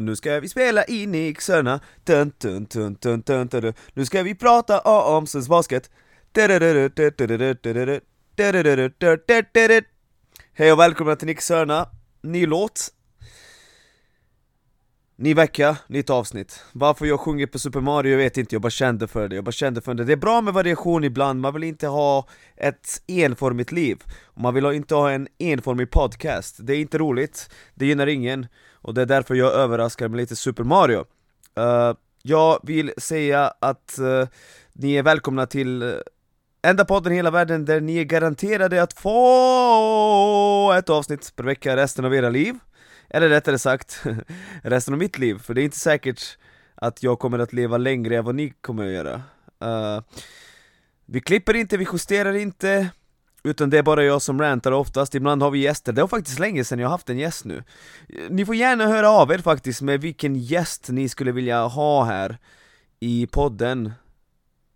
Nu ska vi spela i Nixerna. Nu ska vi prata om svensk basket Hej och välkomna till Nick ny låt Ny vecka, nytt avsnitt. Varför jag sjunger på Super Mario vet inte, jag bara kände för det, jag bara kände för det. Det är bra med variation ibland, man vill inte ha ett enformigt liv. Man vill inte ha en enformig podcast, det är inte roligt, det gynnar ingen. Och det är därför jag överraskar med lite Super Mario. Uh, Jag vill säga att uh, ni är välkomna till uh, enda podden i hela världen där ni är garanterade att få ett avsnitt per vecka resten av era liv eller rättare sagt, resten av mitt liv, för det är inte säkert att jag kommer att leva längre än vad ni kommer att göra. Uh, Vi klipper inte, vi justerar inte utan det är bara jag som rantar oftast, ibland har vi gäster, det var faktiskt länge sedan jag haft en gäst nu. Ni får gärna höra av er faktiskt med vilken gäst ni skulle vilja ha här i podden.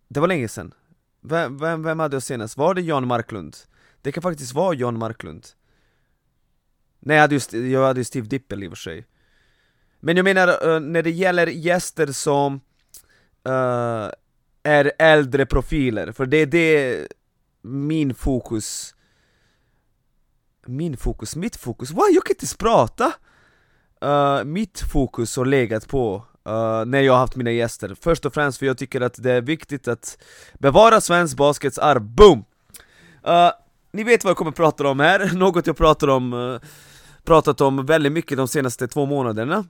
Det var länge sedan. Vem, vem, vem hade jag senast? Var det Jan Marklund? Det kan faktiskt vara Jan Marklund. Nej jag hade ju, jag hade ju Steve Dippel i och för sig. Men jag menar, eh, när det gäller gäster som uh, är äldre profiler, för det är det min fokus Min fokus, mitt fokus, wow jag kan inte ens prata! Uh, mitt fokus har legat på uh, när jag har haft mina gäster. Först och främst för jag tycker att det är viktigt att bevara svensk baskets arv, boom! Uh, ni vet vad jag kommer prata om här, något jag pratar om pratat om väldigt mycket de senaste två månaderna.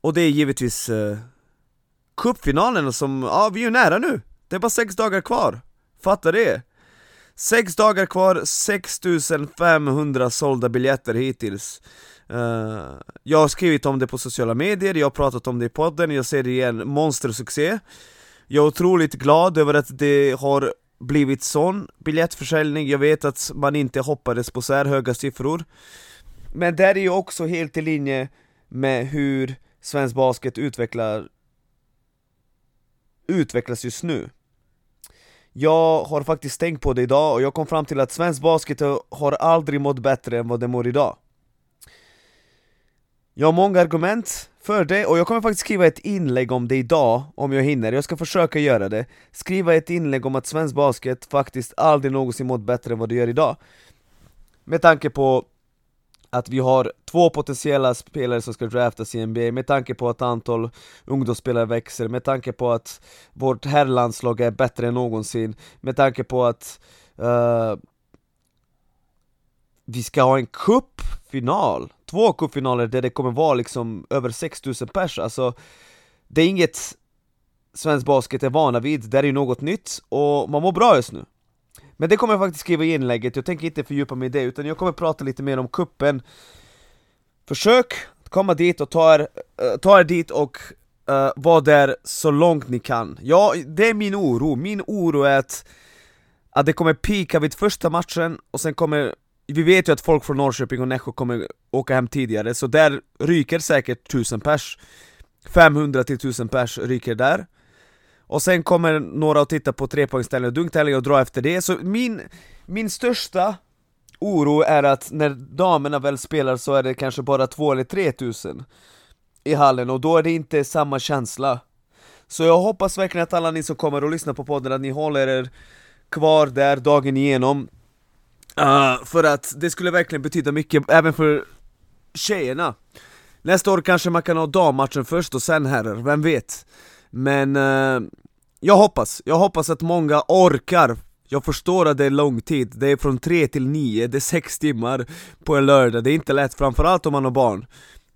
Och det är givetvis eh, cupfinalerna som, ja vi är ju nära nu! Det är bara sex dagar kvar, fatta det! Sex dagar kvar, 6500 sålda biljetter hittills. Uh, Jag har skrivit om det på sociala medier, jag har pratat om det i podden, jag ser det igen, monstersuccé. Jag är otroligt glad över att det har blivit sån biljettförsäljning, jag vet att man inte hoppades på så här höga siffror men det är ju också helt i linje med hur svensk basket utvecklar utvecklas just nu. Jag har faktiskt tänkt på det idag och jag kom fram till att svensk basket har aldrig mått bättre än vad det mår idag. Jag har många argument för det och jag kommer faktiskt skriva ett inlägg om det idag, om jag hinner, jag ska försöka göra det. Skriva ett inlägg om att svensk basket faktiskt aldrig någonsin mått bättre än vad det gör idag. Med tanke på att vi har två potentiella spelare som ska draftas i NBA med tanke på att antal ungdomsspelare växer, med tanke på att vårt herrlandslag är bättre än någonsin, med tanke på att uh, vi ska ha en cupfinal, två cupfinaler där det kommer vara liksom över 6000 pers, alltså det är inget svensk basket är vana vid, det är ju något nytt och man mår bra just nu men det kommer jag faktiskt skriva i inlägget, jag tänker inte fördjupa mig i det utan jag kommer prata lite mer om kuppen. Försök komma dit och ta er, uh, ta er dit och uh, vara där så långt ni kan. Ja, det är min oro, min oro är att, att det kommer pika vid första matchen och sen kommer vi vet ju att folk från Norrköping och Nässjö kommer åka hem tidigare, så där ryker säkert 1000 pers. 500 till 1000 pers ryker där och sen kommer några att titta på trepoängsställning och dunktävling och dra efter det, så min, min största oro är att när damerna väl spelar så är det kanske bara två eller tre tusen i hallen och då är det inte samma känsla. Så jag hoppas verkligen att alla ni som kommer och lyssnar på podden, att ni håller er kvar där dagen igenom. Uh, För att det skulle verkligen betyda mycket, även för tjejerna. Nästa år kanske man kan ha dammatchen först och sen herrar, vem vet? Men eh, jag hoppas, jag hoppas att många orkar. Jag förstår att det är lång tid, det är från 3 till 9, det är 6 timmar på en lördag, det är inte lätt, framförallt om man har barn.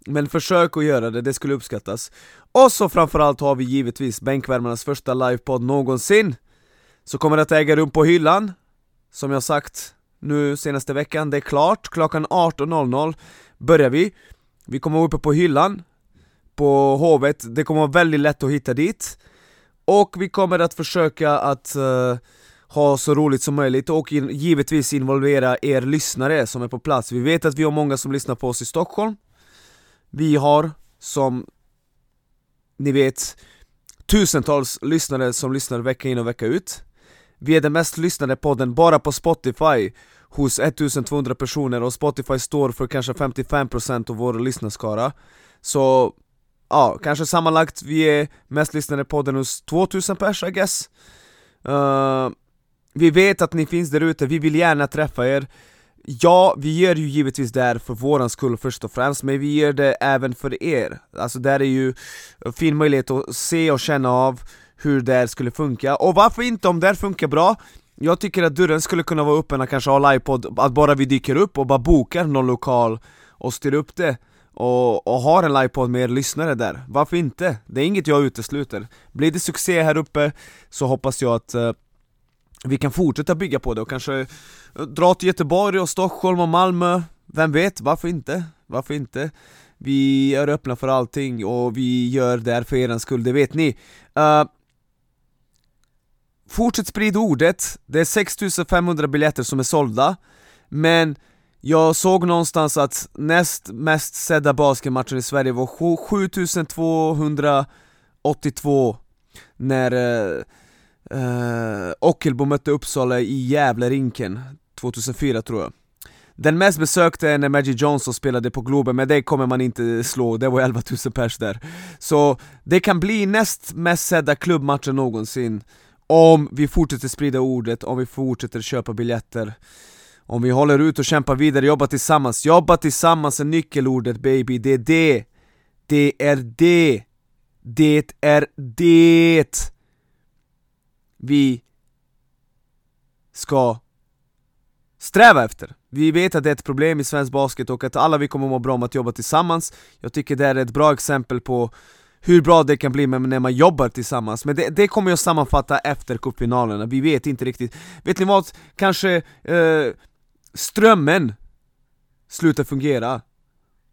Men försök att göra det, det skulle uppskattas. Och så framförallt har vi givetvis bänkvärmarnas första livepodd någonsin. Så kommer det att äga rum på hyllan. Som jag sagt nu senaste veckan, det är klart, klockan 18.00 börjar vi. Vi kommer vara uppe på hyllan på Hovet, det kommer vara väldigt lätt att hitta dit. Och vi kommer att försöka att uh, ha så roligt som möjligt och in, givetvis involvera er lyssnare som är på plats. Vi vet att vi har många som lyssnar på oss i Stockholm. Vi har, som ni vet, tusentals lyssnare som lyssnar vecka in och vecka ut. Vi är den mest lyssnade podden bara på Spotify hos 1200 personer och Spotify står för kanske 55% av vår lyssnarskara. Så, ja, kanske sammanlagt vi är mest lyssnade podden hos 2000 pers I guess. Uh, Vi vet att ni finns där ute, vi vill gärna träffa er. Ja, vi gör ju givetvis det här för våran skull först och främst, men vi gör det även för er. Alltså där är ju en fin möjlighet att se och känna av hur det här skulle funka, och varför inte om det här funkar bra? Jag tycker att dörren skulle kunna vara öppen att kanske ha livepodd, att bara vi dyker upp och bara bokar någon lokal och styr upp det och, och har en livepodd med er lyssnare där, varför inte? Det är inget jag utesluter. Blir det succé här uppe så hoppas jag att eh, vi kan fortsätta bygga på det och kanske eh, dra till Göteborg och Stockholm och Malmö. Vem vet, varför inte? Varför inte? Vi är öppna för allting och vi gör det här för er skull, det vet ni. Uh, Fortsätt sprida ordet, det är 6500 biljetter som är sålda. Men jag såg någonstans att näst mest sedda basketmatchen i Sverige var 7282 när uh, uh, Ockelbo mötte Uppsala i Gävlerinken 2004 tror jag. Den mest besökte är när Magic Johnson spelade på Globen, men det kommer man inte slå, det var 11 000 pers där. Så det kan bli näst mest sedda klubbmatchen någonsin Om vi fortsätter sprida ordet, om vi fortsätter köpa biljetter. Om vi håller ut och kämpar vidare, jobbar tillsammans, jobba tillsammans är nyckelordet baby, det är det. Det är det. Det är det. Vi ska sträva efter. Vi vet att det är ett problem i svensk basket och att alla vi kommer må bra om att jobba tillsammans. Jag tycker det är ett bra exempel på hur bra det kan bli när man jobbar tillsammans, men det, det kommer jag sammanfatta efter cupfinalerna, vi vet inte riktigt. Vet ni vad? Kanske eh, strömmen slutar fungera.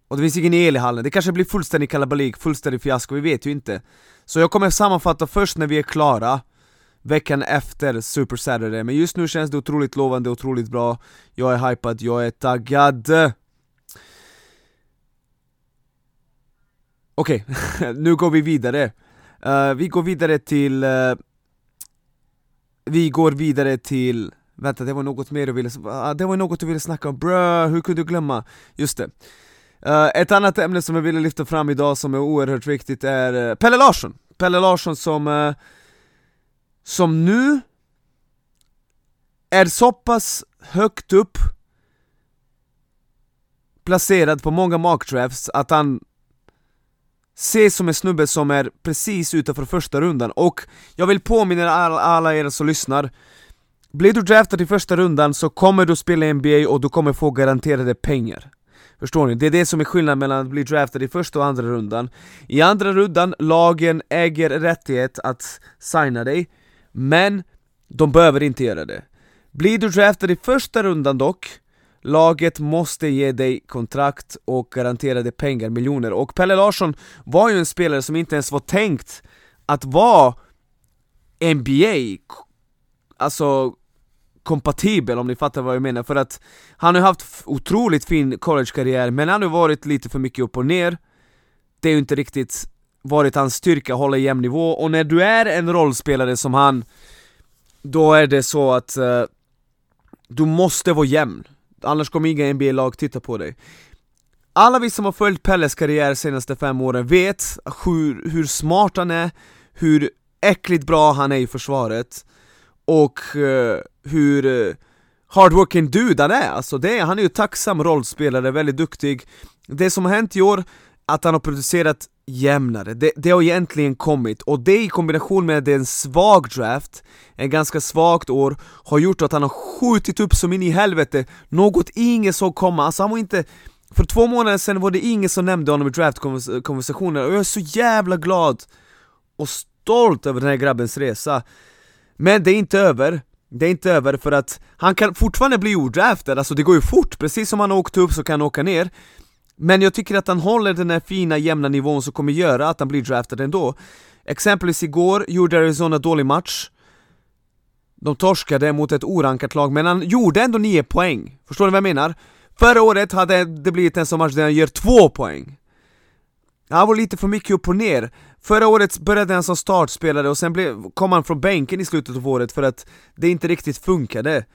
Och det finns ingen el i hallen, det kanske blir fullständig kalabalik, fullständig fiasko, vi vet ju inte. Så jag kommer sammanfatta först när vi är klara veckan efter Super Saturday. Men just nu känns det otroligt lovande, otroligt bra. Jag är hypad, jag är taggad. Okej, okay. nu går vi vidare. Uh, Vi går vidare till uh, Vi går vidare till Vänta, det var något mer du ville, ah, det var något du ville snacka om, brö, hur kunde du glömma? Just det. Uh, Ett annat ämne som jag ville lyfta fram idag som är oerhört viktigt är eh, Pelle Larsson. Pelle Larsson som eh, som nu är så pass högt upp placerad på många mockdrafts att han ses som en snubbe som är precis utanför första rundan. Och jag vill påminna alla, alla er som lyssnar blir du draftad i första rundan så kommer du spela i NBA och du kommer få garanterade pengar Förstår ni? Det är det som är skillnaden mellan att bli draftad i första och andra rundan I andra rundan, lagen äger rättighet att signa dig men de behöver inte göra det. Blir du draftad i första rundan dock, laget måste ge dig kontrakt och garanterade pengar, miljoner. Och Pelle Larsson var ju en spelare som inte ens var tänkt att vara NBA, alltså kompatibel om ni fattar vad jag menar, för att han har haft otroligt fin collegekarriär men han har varit lite för mycket upp och ner. Det är ju inte riktigt varit hans styrka, hålla jämn nivå, och när du är en rollspelare som han Då är det så att uh, du måste vara jämn, annars kommer inga NBA-lag titta på dig. Alla vi som har följt Pelles karriär de senaste fem åren vet hur, hur smart han är, hur äckligt bra han är i försvaret och eh, hur eh, hardworking dude han är, alltså det, han är ju tacksam rollspelare, väldigt duktig. Det som har hänt i år, att han har producerat jämnare, det, det har egentligen kommit, och det i kombination med att det är en svag draft, en ganska svagt år, har gjort att han har skjutit upp som in i helvete, något ingen såg komma, alltså han var inte för två månader sedan var det ingen som nämnde honom i draftkonversationer, och jag är så jävla glad och stolt över den här grabbens resa. Men det är inte över, det är inte över för att han kan fortfarande bli odraftad, alltså det går ju fort, precis som han åkte upp så kan han åka ner. Men jag tycker att han håller den här fina jämna nivån som kommer göra att han blir draftad ändå. Exempelvis igår gjorde Arizona dålig match. De torskade mot ett orankat lag, men han gjorde ändå 9 poäng. Förstår ni vad jag menar? Förra året hade det blivit en sån match där han gör 2 poäng. Han var lite för mycket upp och ner Förra året började han som startspelare och sen blev, kom han från bänken i slutet av året för att det inte riktigt funkade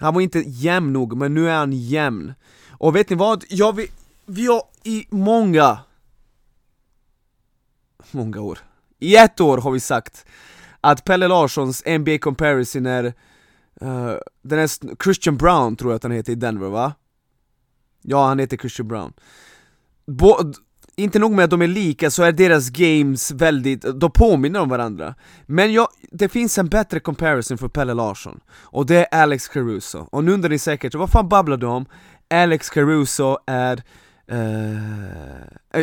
Han var inte jämn nog, men nu är han jämn. Och vet ni vad? Jag vi, vi har i många, många år, i ett år har vi sagt att Pelle Larssons NBA comparison är, uh, den är Christian Brown tror jag att han heter i Denver va? Ja, han heter Christian Brown. Bo inte nog med att de är lika, så är deras games väldigt, de påminner om varandra Men jag, det finns en bättre comparison för Pelle Larsson Och det är Alex Caruso, och nu undrar ni säkert, vad fan babblar du om? Alex Caruso är... Uh,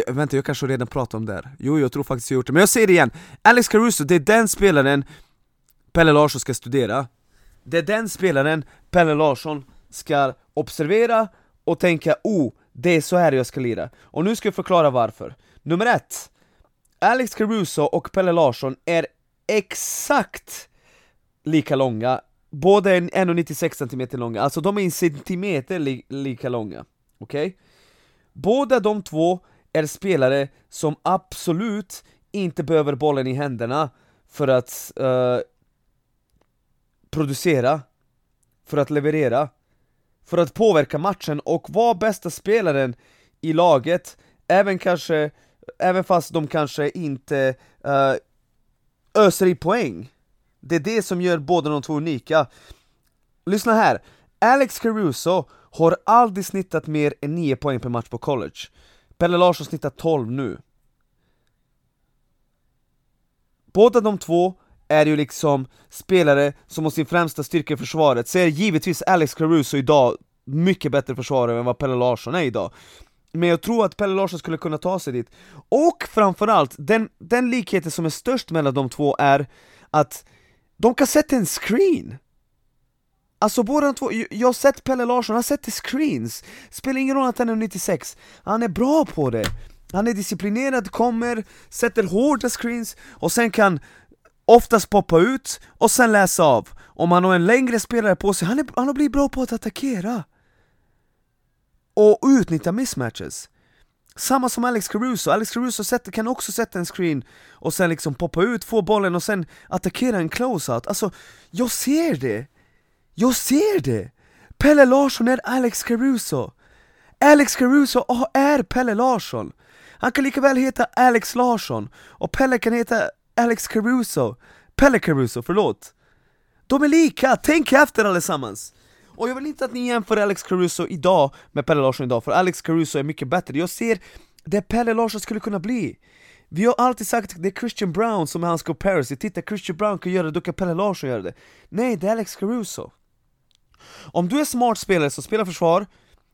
vänta, jag kanske redan pratat om det här. Jo, jag tror faktiskt jag gjort det, men jag säger det igen Alex Caruso, det är den spelaren Pelle Larsson ska studera Det är den spelaren Pelle Larsson ska observera och tänka oh, det är så här jag ska lira. Och nu ska jag förklara varför. Nummer ett, Alex Caruso och Pelle Larsson är exakt lika långa, båda är 1,96 cm långa, alltså de är en centimeter li lika långa. Okej? Okay? Båda de två är spelare som absolut inte behöver bollen i händerna för att uh, producera, för att leverera för att påverka matchen och vara bästa spelaren i laget, även kanske, även fast de kanske inte uh, öser i poäng. Det är det som gör båda de två unika. Lyssna här, Alex Caruso har aldrig snittat mer än 9 poäng per match på college. Pelle Larsson snittar 12 nu. Båda de två är ju liksom spelare som har sin främsta styrka i försvaret, så är givetvis Alex Caruso idag mycket bättre försvarare än vad Pelle Larsson är idag men jag tror att Pelle Larsson skulle kunna ta sig dit. Och framförallt, den, den likheten som är störst mellan de två är att de kan sätta en screen! Alltså båda de två, jag har sett Pelle Larsson, han sätter screens! Spelar ingen roll att han är 96, han är bra på det! Han är disciplinerad, kommer, sätter hårda screens och sen kan oftast poppa ut och sen läsa av. Om han har en längre spelare på sig, han, är, han har blivit bra på att attackera. Och utnyttja mismatches. Samma som Alex Caruso, Alex Caruso sätter, kan också sätta en screen och sen liksom poppa ut, få bollen och sen attackera en closeout. Alltså, jag ser det! Jag ser det! Pelle Larsson är Alex Caruso! Alex Caruso är Pelle Larsson! Han kan lika väl heta Alex Larsson, och Pelle kan heta Alex Caruso, Pelle Caruso, förlåt. De är lika, tänk efter allesammans! Och jag vill inte att ni jämför Alex Caruso idag med Pelle Larsson idag, för Alex Caruso är mycket bättre. Jag ser det Pelle Larsson skulle kunna bli. Vi har alltid sagt att det är Christian Brown som är hans comparison, titta Christian Brown kan göra det, då kan Pelle Larsson göra det. Nej, det är Alex Caruso. Om du är smart spelare som spelar försvar,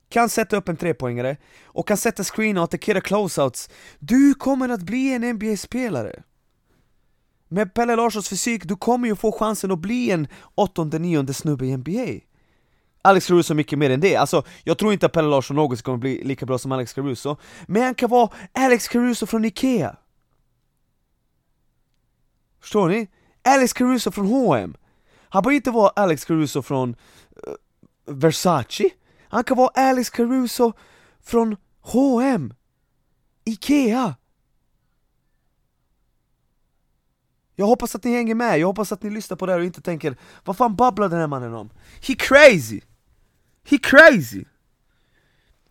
kan sätta upp en trepoängare och kan sätta screen och attackera closeouts Du kommer att bli en NBA-spelare med Pelle Larssons fysik, du kommer ju få chansen att bli en åttonde, nionde snubbe i NBA Alex Caruso är mycket mer än det, alltså jag tror inte att Pelle Larsson någonsin kommer bli lika bra som Alex Caruso Men han kan vara Alex Caruso från Ikea. Förstår ni? Alex Caruso från H&M Han behöver inte vara Alex Caruso från uh, Versace. Han kan vara Alex Caruso från H&M Ikea. Jag hoppas att ni hänger med, jag hoppas att ni lyssnar på det här och inte tänker Vad fan babblar den här mannen om? He crazy! He crazy!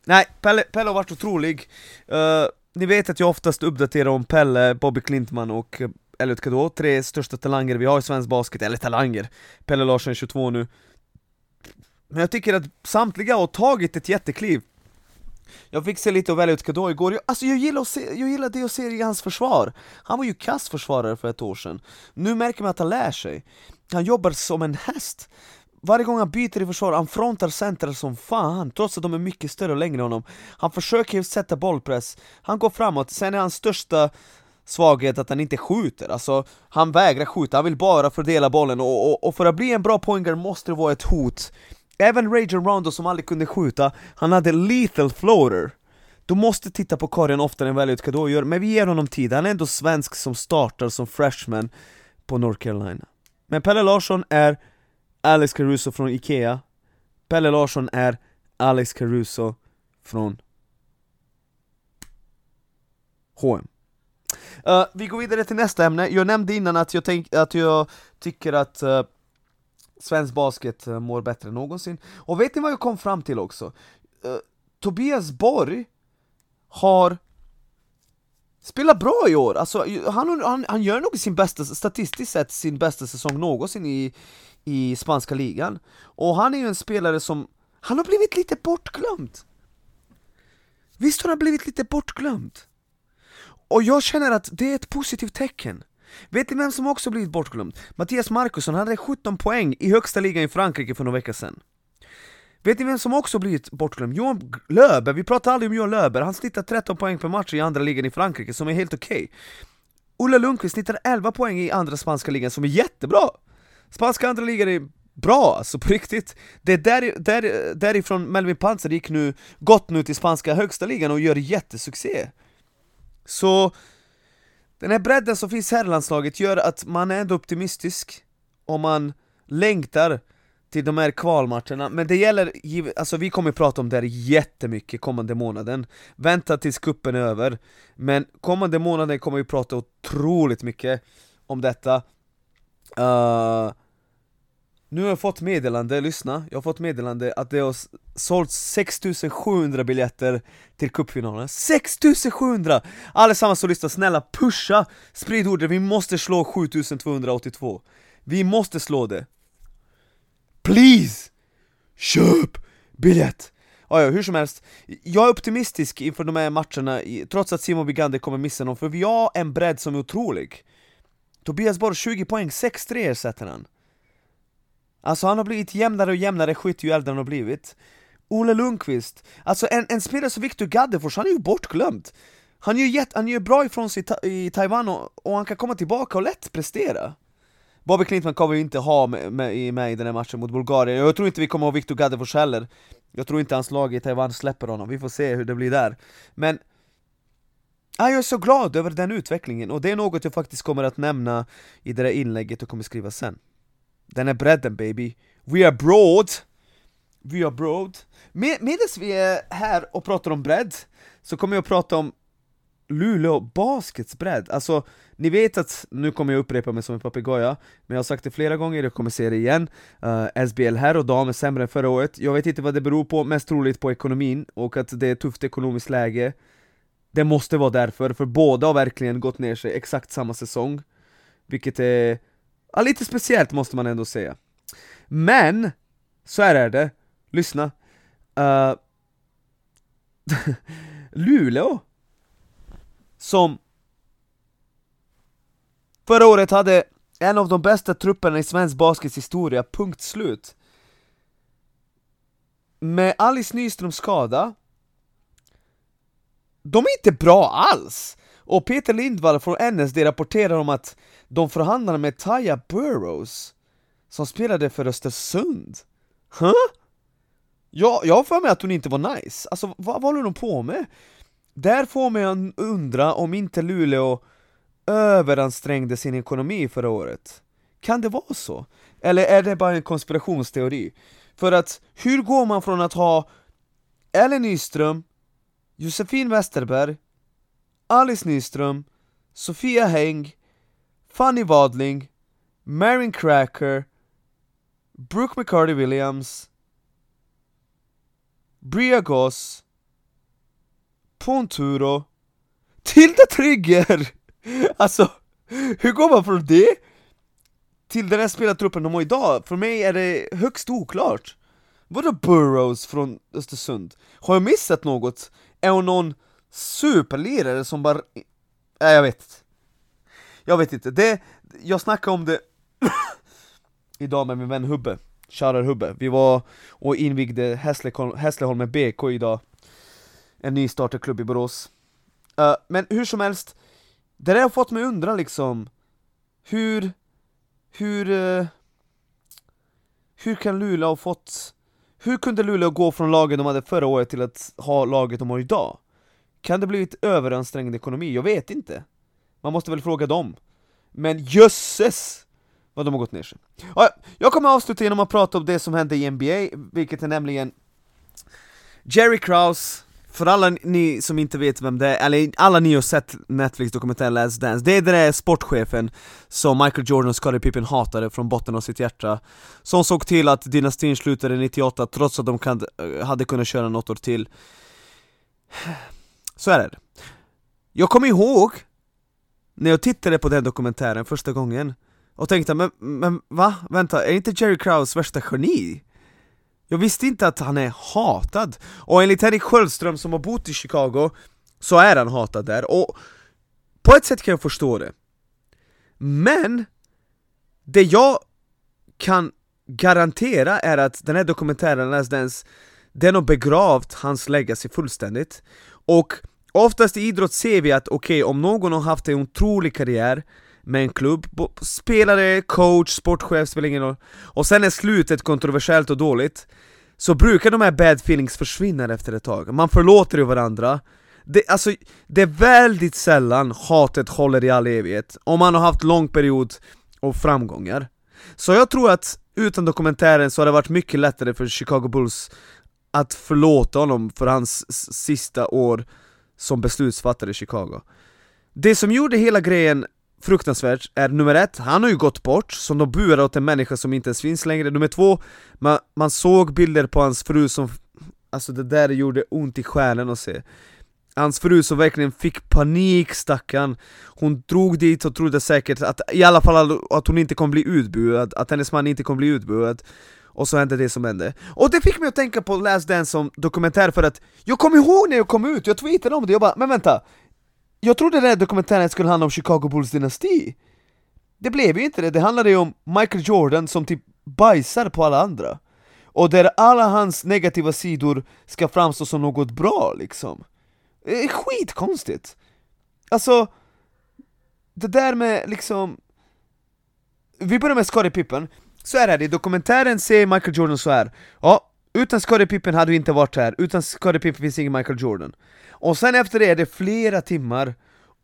Nej, Pelle, Pelle har varit otrolig uh, Ni vet att jag oftast uppdaterar om Pelle, Bobby Klintman och eh, Elliot Kadå, tre största talanger vi har i svensk basket, eller talanger Pelle Larsson är 22 nu Men jag tycker att samtliga har tagit ett jättekliv jag fick se lite av Elliot Kadå igår, jag, alltså jag gillar, att se, jag gillar det jag ser i hans försvar. Han var ju kassförsvarare för ett år sedan. Nu märker man att han lär sig. Han jobbar som en häst. Varje gång han byter i försvar, han frontar center som fan trots att de är mycket större och längre än honom. Han försöker sätta bollpress, han går framåt, sen är hans största svaghet att han inte skjuter, alltså han vägrar skjuta, han vill bara fördela bollen och, och, och för att bli en bra poängare måste det vara ett hot Även Rajon Rondo som aldrig kunde skjuta, han hade lethal floater. Du måste titta på Karin oftare än vad Elliot Kadå gör, men vi ger honom tid, han är ändå svensk som startar som freshman på North Carolina. Men Pelle Larsson är Alex Caruso från Ikea. Pelle Larsson är Alex Caruso från H&M uh, Vi går vidare till nästa ämne, jag nämnde innan att jag, tänk, att jag tycker att uh, svensk basket eh, mår bättre än någonsin. Och vet ni vad jag kom fram till också? Uh, Tobias Borg har spelat bra i år, alltså han, han, han gör nog sin bästa, statistiskt sett sin bästa säsong någonsin i, i spanska ligan. Och han är ju en spelare som, han har blivit lite bortglömd. Visst har han blivit lite bortglömd? Och jag känner att det är ett positivt tecken. Vet ni vem som också blivit bortglömd? Mattias Markusson, han hade 17 poäng i högsta ligan i Frankrike för några veckor sedan. Vet ni vem som också blivit bortglömd? Johan Löber, vi pratar aldrig om Johan Löber, han snittar 13 poäng per match i andra ligan i Frankrike, som är helt okej. Okay. Ola Lundqvist snittar 11 poäng i andra spanska ligan, som är jättebra! Spanska andra ligan är bra alltså, på riktigt! Det är där, där, därifrån Melvin Panzer gick nu, gått nu till spanska högsta ligan och gör jättesuccé. Så den här bredden som finns här i landslaget gör att man är ändå optimistisk och man längtar till de här kvalmatcherna, men det gäller, alltså vi kommer prata om det här jättemycket kommande månaden. Vänta tills kuppen är över. Men kommande månaden kommer vi prata otroligt mycket om detta. Uh, nu har jag fått meddelande, lyssna, jag har fått meddelande att det har sålts 6700 biljetter till cupfinalen 6700! Allesammans som lyssnar, snälla pusha! Sprid ordet, vi måste slå 7282 Vi måste slå det Please! Köp biljett! Ah, ja, hur som helst, jag är optimistisk inför de här matcherna, trots att Simon Bigander kommer missa någon, för vi har en bredd som är otrolig Tobias Borg 20 poäng, 6-3 sätter han Alltså han har blivit jämnare och jämnare skytt ju äldre han har blivit. Olle Lundqvist, alltså en, en spelare som Victor Gaddefors, han är ju bortglömd. Han gör, jätt, han gör bra ifrån sig i Taiwan och, och han kan komma tillbaka och lätt prestera. Bobby Klintman kommer vi inte ha med, med, med i den här matchen mot Bulgarien, jag tror inte vi kommer ha Viktor Gaddefors heller. Jag tror inte hans lag i Taiwan släpper honom, vi får se hur det blir där. Men jag är så glad över den utvecklingen, och det är något jag faktiskt kommer att nämna i det där inlägget och kommer skriva sen. Den är bredden baby, we are broad! We are broad. Med, Medan vi är här och pratar om bredd, så kommer jag att prata om Luleå Baskets bredd, alltså ni vet att, nu kommer jag upprepa mig som en papegoja, men jag har sagt det flera gånger, jag kommer säga det igen. Eh, uh, SBL här och dam är sämre än förra året, jag vet inte vad det beror på, mest troligt på ekonomin, och att det är ett tufft ekonomiskt läge. Det måste vara därför, för båda har verkligen gått ner sig exakt samma säsong Vilket är, ja, lite speciellt måste man ändå säga Men, så här är det, lyssna uh, Luleå som förra året hade en av de bästa trupperna i svensk baskets historia, punkt slut. Med Alice Nyströms skada, de är inte bra alls! Och Peter Lindvall från NSD rapporterar om att de förhandlar med Taya Burrows, som spelade för Östersund. Huh? Ja, jag har för mig att hon inte var nice, alltså vad, vad håller de på med? Där får mig att undra om inte Luleå överansträngde sin ekonomi förra året. Kan det vara så? Eller är det bara en konspirationsteori? För att, hur går man från att ha Ellen Nyström, Josefin Westerberg, Alice Nyström, Sofia Heng, Fanny Wadling, Marin Cracker, Brooke McCarty Williams, Bria Goss, Ponturo, Tilda Trigger! Alltså, hur går man från det till den här spelartruppen de har idag? För mig är det högst oklart Vadå Burrows från Östersund? Har jag missat något? Är hon någon superlirare som bara... Nej jag vet Jag vet inte, det... Jag snackade om det idag med min vän Hubbe, Shoutout Hubbe. Vi var och invigde Hässleholm BK idag. En ny starterklubb i Borås. Uh, Men hur som helst det där har fått mig undra liksom Hur, hur, uh, hur kan Luleå ha fått Hur kunde Luleå gå från laget de hade förra året till att ha laget de har idag? Kan det blivit överansträngd ekonomi? Jag vet inte. Man måste väl fråga dem. Men jösses vad de har gått ner sig. Jag kommer avsluta genom att prata om det som hände i NBA, vilket är nämligen Jerry Krause. För alla ni som inte vet vem det är, eller alla ni har sett Netflix-dokumentären Last Dance Det är den där sportchefen som Michael Jordan och Scottie Pippen hatade från botten av sitt hjärta. Som såg till att dynastin slutade 98 trots att de kan, eh, hade kunnat köra något år till. Så är det. Jag kommer ihåg när jag tittade på den dokumentären första gången och tänkte men, men va? Vänta, är inte Jerry Krause värsta geni? Jag visste inte att han är hatad, och enligt Henrik Sköldström som har bott i Chicago så är han hatad där, och på ett sätt kan jag förstå det. Men, det jag kan garantera är att den här dokumentären, Last Dance, den har begravt hans legacy fullständigt. Och oftast i idrott ser vi att okej, okay, om någon har haft en otrolig karriär med en klubb, spelare, coach, sportchef, spelar ingen roll Och sen är slutet kontroversiellt och dåligt Så brukar de här bad feelings försvinna efter ett tag, man förlåter ju varandra. Det, alltså, det är väldigt sällan hatet håller i all evighet, om man har haft lång period av framgångar. Så jag tror att utan dokumentären så har det varit mycket lättare för Chicago Bulls att förlåta honom för hans sista år som beslutsfattare i Chicago. Det som gjorde hela grejen fruktansvärt är nummer ett, han har ju gått bort, som de buar åt en människa som inte ens finns längre. Nummer två, man, man såg bilder på hans fru som, alltså det där gjorde ont i själen att se. Hans fru som verkligen fick panik stackarn. Hon drog dit och trodde säkert att, i alla fall att hon inte kommer bli utbuad, att hennes man inte kommer bli utbuad och så hände det som hände. Och det fick mig att tänka på Last Dance som dokumentär för att jag kommer ihåg när jag kom ut, jag tweetade om det, jag bara 'Men vänta, jag trodde den här dokumentären skulle handla om Chicago Bulls dynasti Det blev ju inte det, det handlade ju om Michael Jordan som typ bajsar på alla andra. Och där alla hans negativa sidor ska framstå som något bra liksom. Det är skitkonstigt! Alltså, det där med liksom Vi börjar med Scottie Pippen, så är det, i dokumentären säger Michael Jordan så här. Ja, utan Scottie Pippen hade vi inte varit här, utan Scottie Pippen finns ingen Michael Jordan och sen efter det är det flera timmar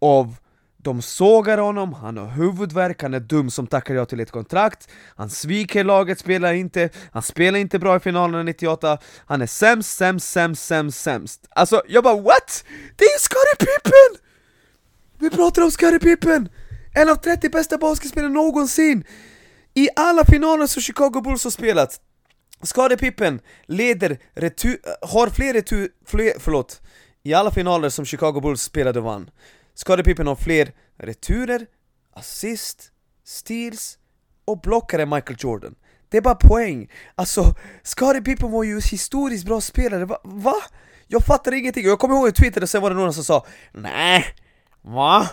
av de sågar honom, han har huvudvärk, han är dum som tackar ja till ett kontrakt Han sviker laget, spelar inte, han spelar inte bra i finalen 98 Han är sämst, sämst, sämst, sämst, sämst Alltså jag bara what? Det är ju Scottie Pippen! Vi pratar om Scottie Pippen! En av 30 bästa basketspelare någonsin! I alla finaler som Chicago Bulls har spelat Skadepippen leder retur, har fler retur, fler, förlåt i alla finaler som Chicago Bulls spelade och vann Skadepippen har fler returer, assist, steals och blockare än Michael Jordan Det är bara poäng, alltså Skadepippen var ju historiskt bra spelare, va? va? Jag fattar ingenting, jag kommer ihåg att twittrade och sen var det någon som sa Nej, va?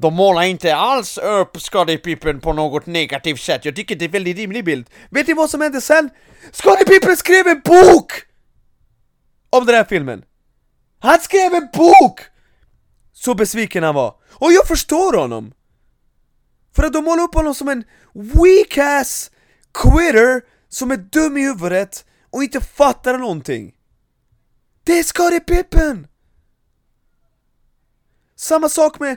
De målar inte alls upp Scottie Pippen på något negativt sätt, jag tycker det är en väldigt rimlig bild Vet ni vad som hände sen? Scottie Pippen skrev en bok! Om den här filmen han skrev en bok! Så besviken han var. Och jag förstår honom! För att de målar upp honom som en weak ass quitter som är dum i huvudet och inte fattar någonting. Det är Scottie Pippen! Samma sak med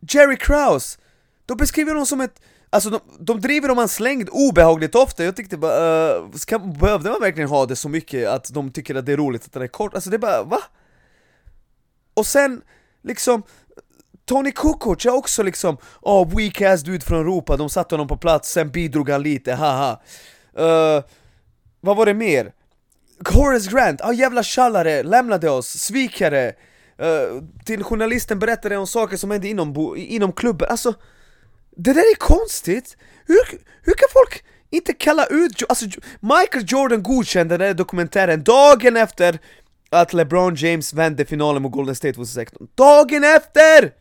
Jerry Krause. De beskriver honom som ett Alltså de, de driver om hans längd obehagligt ofta, jag tyckte bara, uh, ska, behövde man verkligen ha det så mycket att de tycker att det är roligt att den är kort? Alltså det är bara, va? Och sen, liksom, Tony Kukoc är också liksom, oh weak ass dude från Europa, de satte honom på plats, sen bidrog han lite, haha uh, Vad var det mer? Horace Grant, ah oh, jävla tjallare, lämnade oss, svikare uh, Till journalisten berättade om saker som hände inom, inom klubben, alltså Det där är konstigt! Hur, hur kan folk inte kalla ut, alltså Michael Jordan godkände den där dokumentären dagen efter att LeBron James vände finalen mot Golden State 2016 Dagen efter!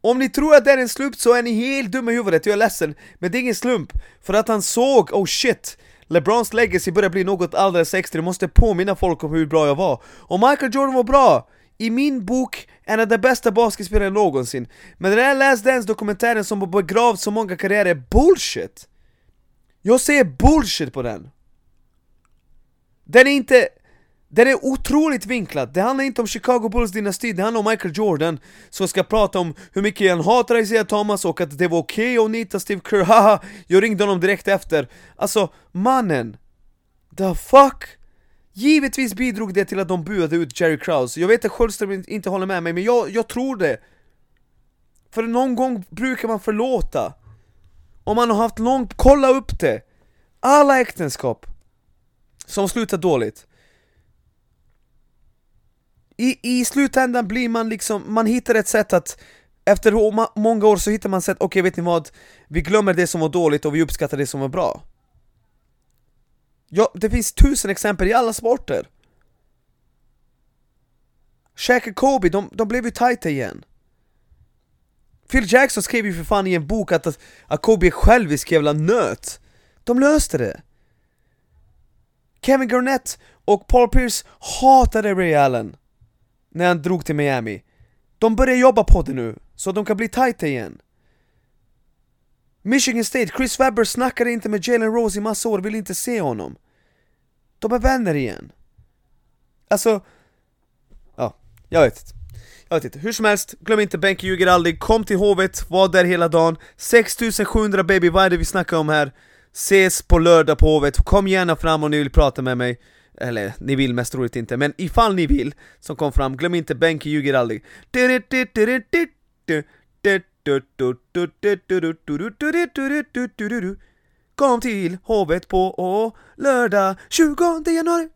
Om ni tror att det är en slump så är ni helt dumma i huvudet, jag är ledsen Men det är ingen slump, för att han såg, oh shit LeBrons legacy börjar bli något alldeles extra, jag måste påminna folk om hur bra jag var Och Michael Jordan var bra! I min bok en av de bästa basketspelarna någonsin Men den här Last Dance-dokumentären som har begravt så många karriärer är bullshit! Jag säger bullshit på den! Den är inte den är otroligt vinklad, det handlar inte om Chicago Bulls dynasti, det handlar om Michael Jordan Som ska prata om hur mycket han hatar Isaiah Thomas och att det var okej okay att nita Steve Kerr, haha Jag ringde honom direkt efter Alltså, mannen! The fuck? Givetvis bidrog det till att de buade ut Jerry Krause, jag vet att Sköldström inte håller med mig, men jag, jag tror det. För någon gång brukar man förlåta. Om man har haft långt, kolla upp det! Alla äktenskap som slutar dåligt. I, I slutändan blir man liksom, man hittar ett sätt att efter många år så hittar man sätt, okej okay, vet ni vad? Vi glömmer det som var dåligt och vi uppskattar det som var bra. Ja, det finns tusen exempel i alla sporter. Shaq och Kobe, de, de blev ju tajta igen. Phil Jackson skrev ju för fan i en bok att, att Kobe är självisk jävla nöt. De löste det. Kevin Garnett och Paul Pierce hatade Ray Allen När han drog till Miami. De börjar jobba på det nu, så de kan bli tajta igen. Michigan State, Chris Webber snackade inte med Jalen Rose i massa år, vill inte se honom. De är vänner igen. Alltså, ja, jag vet inte. Jag vet inte, hur som helst, glöm inte Benke ljuger aldrig, kom till Hovet, var där hela dagen. 6700 baby, vad är det vi snackar om här? Ses på lördag på Hovet, kom gärna fram om ni vill prata med mig. Eller, ni vill mest troligt inte, men ifall ni vill, som kom fram, glöm inte Benke ljuger aldrig. Kom till Hovet på lördag 20 januari